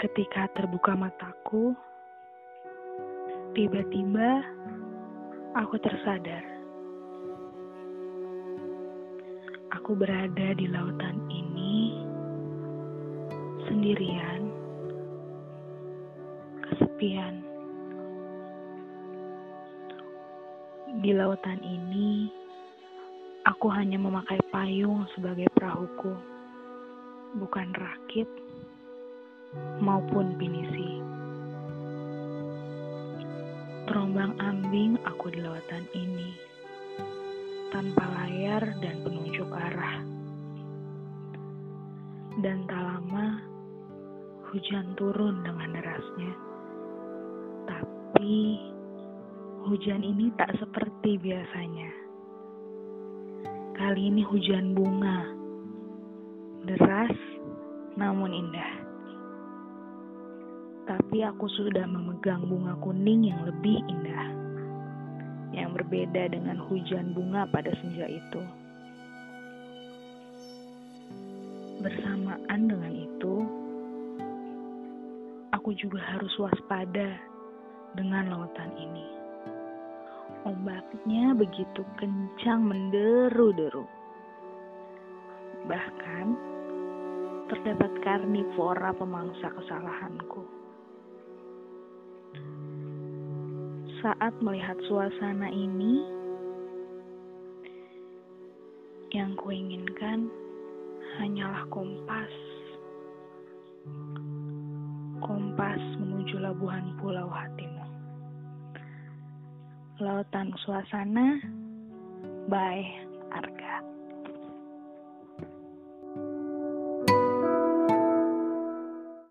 Ketika terbuka mataku, tiba-tiba aku tersadar. Aku berada di lautan ini sendirian, kesepian. Di lautan ini, aku hanya memakai payung sebagai perahuku, bukan rakit maupun pinisi. Terombang ambing aku di lautan ini, tanpa layar dan penunjuk arah. Dan tak lama, hujan turun dengan derasnya. Tapi, hujan ini tak seperti biasanya. Kali ini hujan bunga, deras namun indah tapi aku sudah memegang bunga kuning yang lebih indah, yang berbeda dengan hujan bunga pada senja itu. Bersamaan dengan itu, aku juga harus waspada dengan lautan ini. Ombaknya begitu kencang menderu-deru. Bahkan, terdapat karnivora pemangsa kesalahanku. Saat melihat suasana ini, yang kuinginkan hanyalah kompas. Kompas menuju labuhan pulau hatimu. Lautan suasana by Arga.